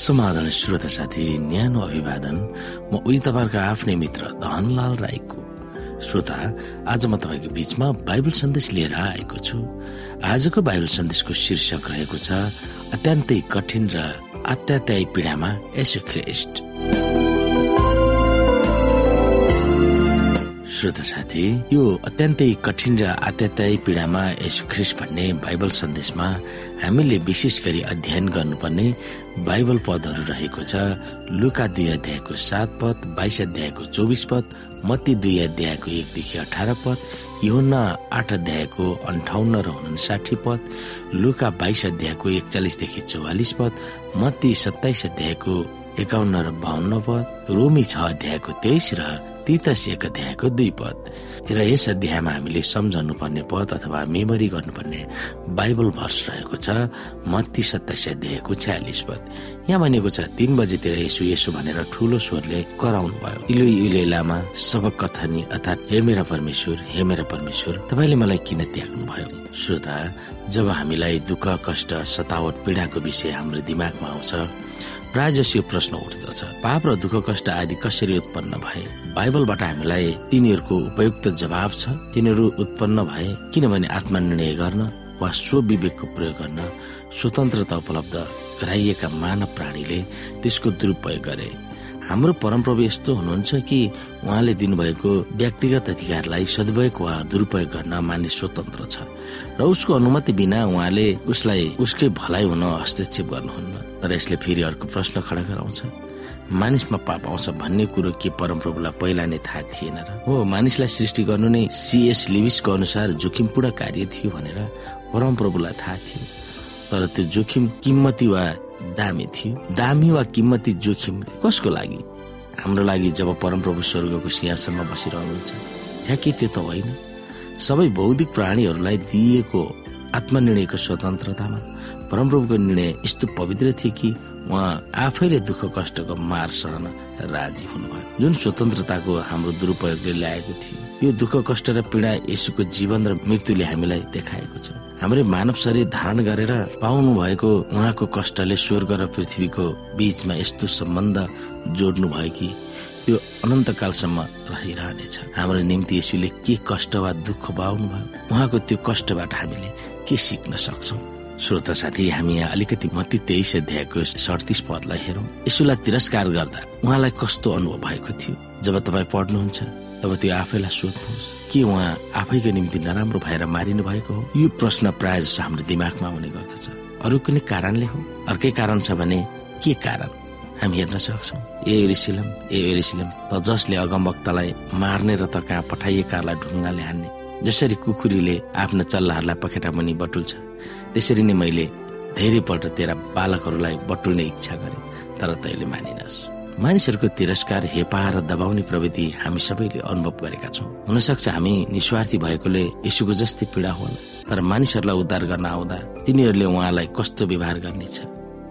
समाधान श्रोता साथी न्यानो अभिवादन। म उही तपाईँहरूको आफ्नै मित्र धनलाल राईको। श्रोता आज म तपाईँको बीचमा बाइबल सन्देश लिएर आएको छु। आजको बाइबल सन्देशको शीर्षक रहेको छ अत्यन्तै कठिन र अत्यात्यायी पीडामा यसो श्रोता साथी यो अत्यन्तै कठिन र आत्यात्यायी पीडामा ख्रिस भन्ने बाइबल सन्देशमा हामीले विशेष गरी अध्ययन गर्नुपर्ने बाइबल पदहरू रहेको छ। लुका दुई अध्यायको सात पद बाइस अध्यायको चौबिस पद मत्ती दुई अध्यायको एकदेखि अठार पद योना आठ अध्यायको अन्ठाउन्न र उन्साठी पद लुका बाइस अध्यायको एकचालिसदेखि चौवालिस पद मत्ती सत्ताइस अध्यायको एकाउन्न र बाहन्न पद रोमी छ अध्यायको तेइस र तितस एक अध्यायको दुई पद। र यस अध्यायमा हामीले सम्झनु पर्ने पद अथवा मेमोरी गर्नुपर्ने बाइबल भर्स रहेको छ मत्ती सत्ताइस अध्यायको छ्यालिस पद। यहाँ भनेको छ तीन बजेतिर यसो यसो भनेर ठुलो स्वरले कराउनु भयो इलो इले लामा सबक कथनी अर्थात् हे मेरा परमेश्वर हे मेरा परमेश्वर तपाईँले मलाई किन त्याग्नु भयो श्रोता जब हामीलाई दुःख कष्ट सतावट पीडाको विषय हाम्रो दिमागमा आउँछ प्राय जसो यो प्रश्न उठ्दछ। पाप र दुःख कष्ट आदि कसरी उत्पन्न भए? बाइबलबाट हामीलाई तिनीहरूको उपयुक्त जवाब छ। तिनीहरू उत्पन्न भए किनभने आत्मनिर्णय गर्न वा स्व विवेकको प्रयोग गर्न स्वतन्त्रता उपलब्ध गराइएका मानव प्राणीले त्यसको दुरुपयोग गरे। हाम्रो परमप्रभु यस्तो हुनुहुन्छ कि उहाँले दिनुभएको व्यक्तिगत अधिकारलाई सदुपयोग वा दुरुपयोग गर्न मानिस स्वतन्त्र छ र उसको अनुमति बिना उहाँले उसलाई उसकै भलाइ हुन हस्तक्षेप गर्नुहुन्न। तर यसले फेरि अर्को प्रश्न खडा गराउँछ। मानिसमा पाप आउँछ भन्ने कुरो के परमप्रभुलाई पहिला नै थाहा थिएन र? हो मानिसलाई सृष्टि गर्नु नै सिएस लिविसको अनुसार जोखिमपूर्ण कार्य थियो भनेर परमप्रभुलाई थाहा थियो। तर त्यो जोखिम किम्मती वा दामी थियो। दामी वा किम्मती जोखिम कसको लागि? हाम्रो लागि जब परमप्रभु स्वर्गको सिंहासनमा बसिरहनुहुन्छ ठ्याक्कै त्यो त होइन। सबै बौद्धिक प्राणीहरूलाई दिइएको आत्मनिर्णयको स्वतन्त्रतामा परमप्रभुको निर्णय यस्तो पवित्र थियो कि उहाँ आफैले दुःख कष्टको मार सहन राजी हुनुभयो। जुन स्वतन्त्रताको हाम्रो दुरुपयोगले ल्याएको थियो यो दुःख कष्ट र पीडा यसुको जीवन र मृत्युले हामीलाई देखाएको छ। हाम्रो मानव शरीर धारण गरेर पाउनु भएको उहाँको कष्टले स्वर्ग र पृथ्वीको बीचमा यस्तो सम्बन्ध जोड्नु भयो कि त्यो अनन्तकालसम्म रहिरहनेछ। हाम्रो निम्ति यसुले के कष्ट वा दुःख पाउनु भयो? उहाँको त्यो कष्टबाट हामीले के सिक्न सक्छौँ? श्रोता साथी हामी यहाँ अलिकति मती तेइस अध्यायको सडतिस पदलाई हेरौँ। यसुलाई तिरस्कार गर्दा उहाँलाई कस्तो अनुभव भएको थियो? जब तपाईँ पढ्नुहुन्छ तब त्यो आफैलाई सोध्नुहोस् के उहाँ आफैको निम्ति नराम्रो भएर मारिनु भएको हो? यो प्रश्न प्रायः जसो हाम्रो दिमागमा आउने गर्दछ। अरू कुनै कारणले हो? अर्कै कारण छ भने के कारण? हामी हेर्न सक्छौँ। ए एरिसिलम ए एरिसिलम त जसले अगमवक्तालाई मार्ने र त कहाँ पठाइएकालाई ढुङ्गाले हान्ने। जसरी कुखुरीले आफ्ना चल्लाहरूलाई पखेटा मुनि बटुल्छ त्यसरी नै मैले धेरैपल्ट तेरा बालकहरूलाई बटुल्ने इच्छा गरे तर तैले मानिनस्। मानिसहरूको तिरस्कार हेपा र दबाउने प्रविधि हामी सबैले अनुभव गरेका छौँ। हुनसक्छ हामी निस्वार्थी भएकोले यसुको जस्तै पीडा होला तर मानिसहरूलाई उद्धार गर्न आउँदा तिनीहरूले उहाँलाई कस्तो व्यवहार गर्नेछ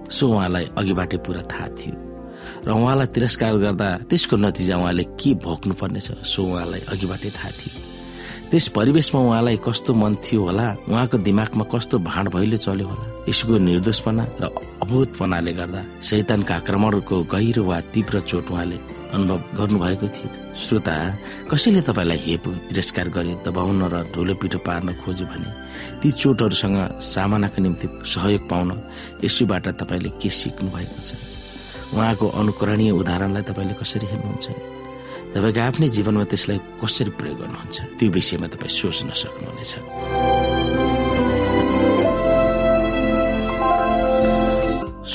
सो उहाँलाई अघिबाटै पुरा थाहा थियो। र उहाँलाई तिरस्कार गर्दा त्यसको नतिजा उहाँले के भोग्नु पर्नेछ सो उहाँलाई अघिबाटै थाहा थियो। त्यस परिवेशमा उहाँलाई कस्तो मन थियो होला उहाँको दिमागमा कस्तो भाँड भइले चल्यो होला यसको निर्दोषपना र अभूतपनाले गर्दा शैतानका आक्रमणको गहिरो वा तीव्र चोट उहाँले अनुभव गर्नुभएको थियो। श्रोता कसैले तपाईँलाई हेप तिरस्कार गरे दबाउन र ढोलो पिठो पार्न खोज्यो भने ती चोटहरूसँग सामनाको निम्ति सहयोग पाउन यसुबाट तपाईँले के सिक्नु भएको छ? उहाँको अनुकरणीय उदाहरणलाई तपाईँले कसरी हेर्नुहुन्छ? तपाईँको आफ्नै जीवनमा त्यसलाई कसरी प्रयोग गर्नुहुन्छ? त्यो विषयमा तपाईँ सोच्न सक्नुहुनेछ।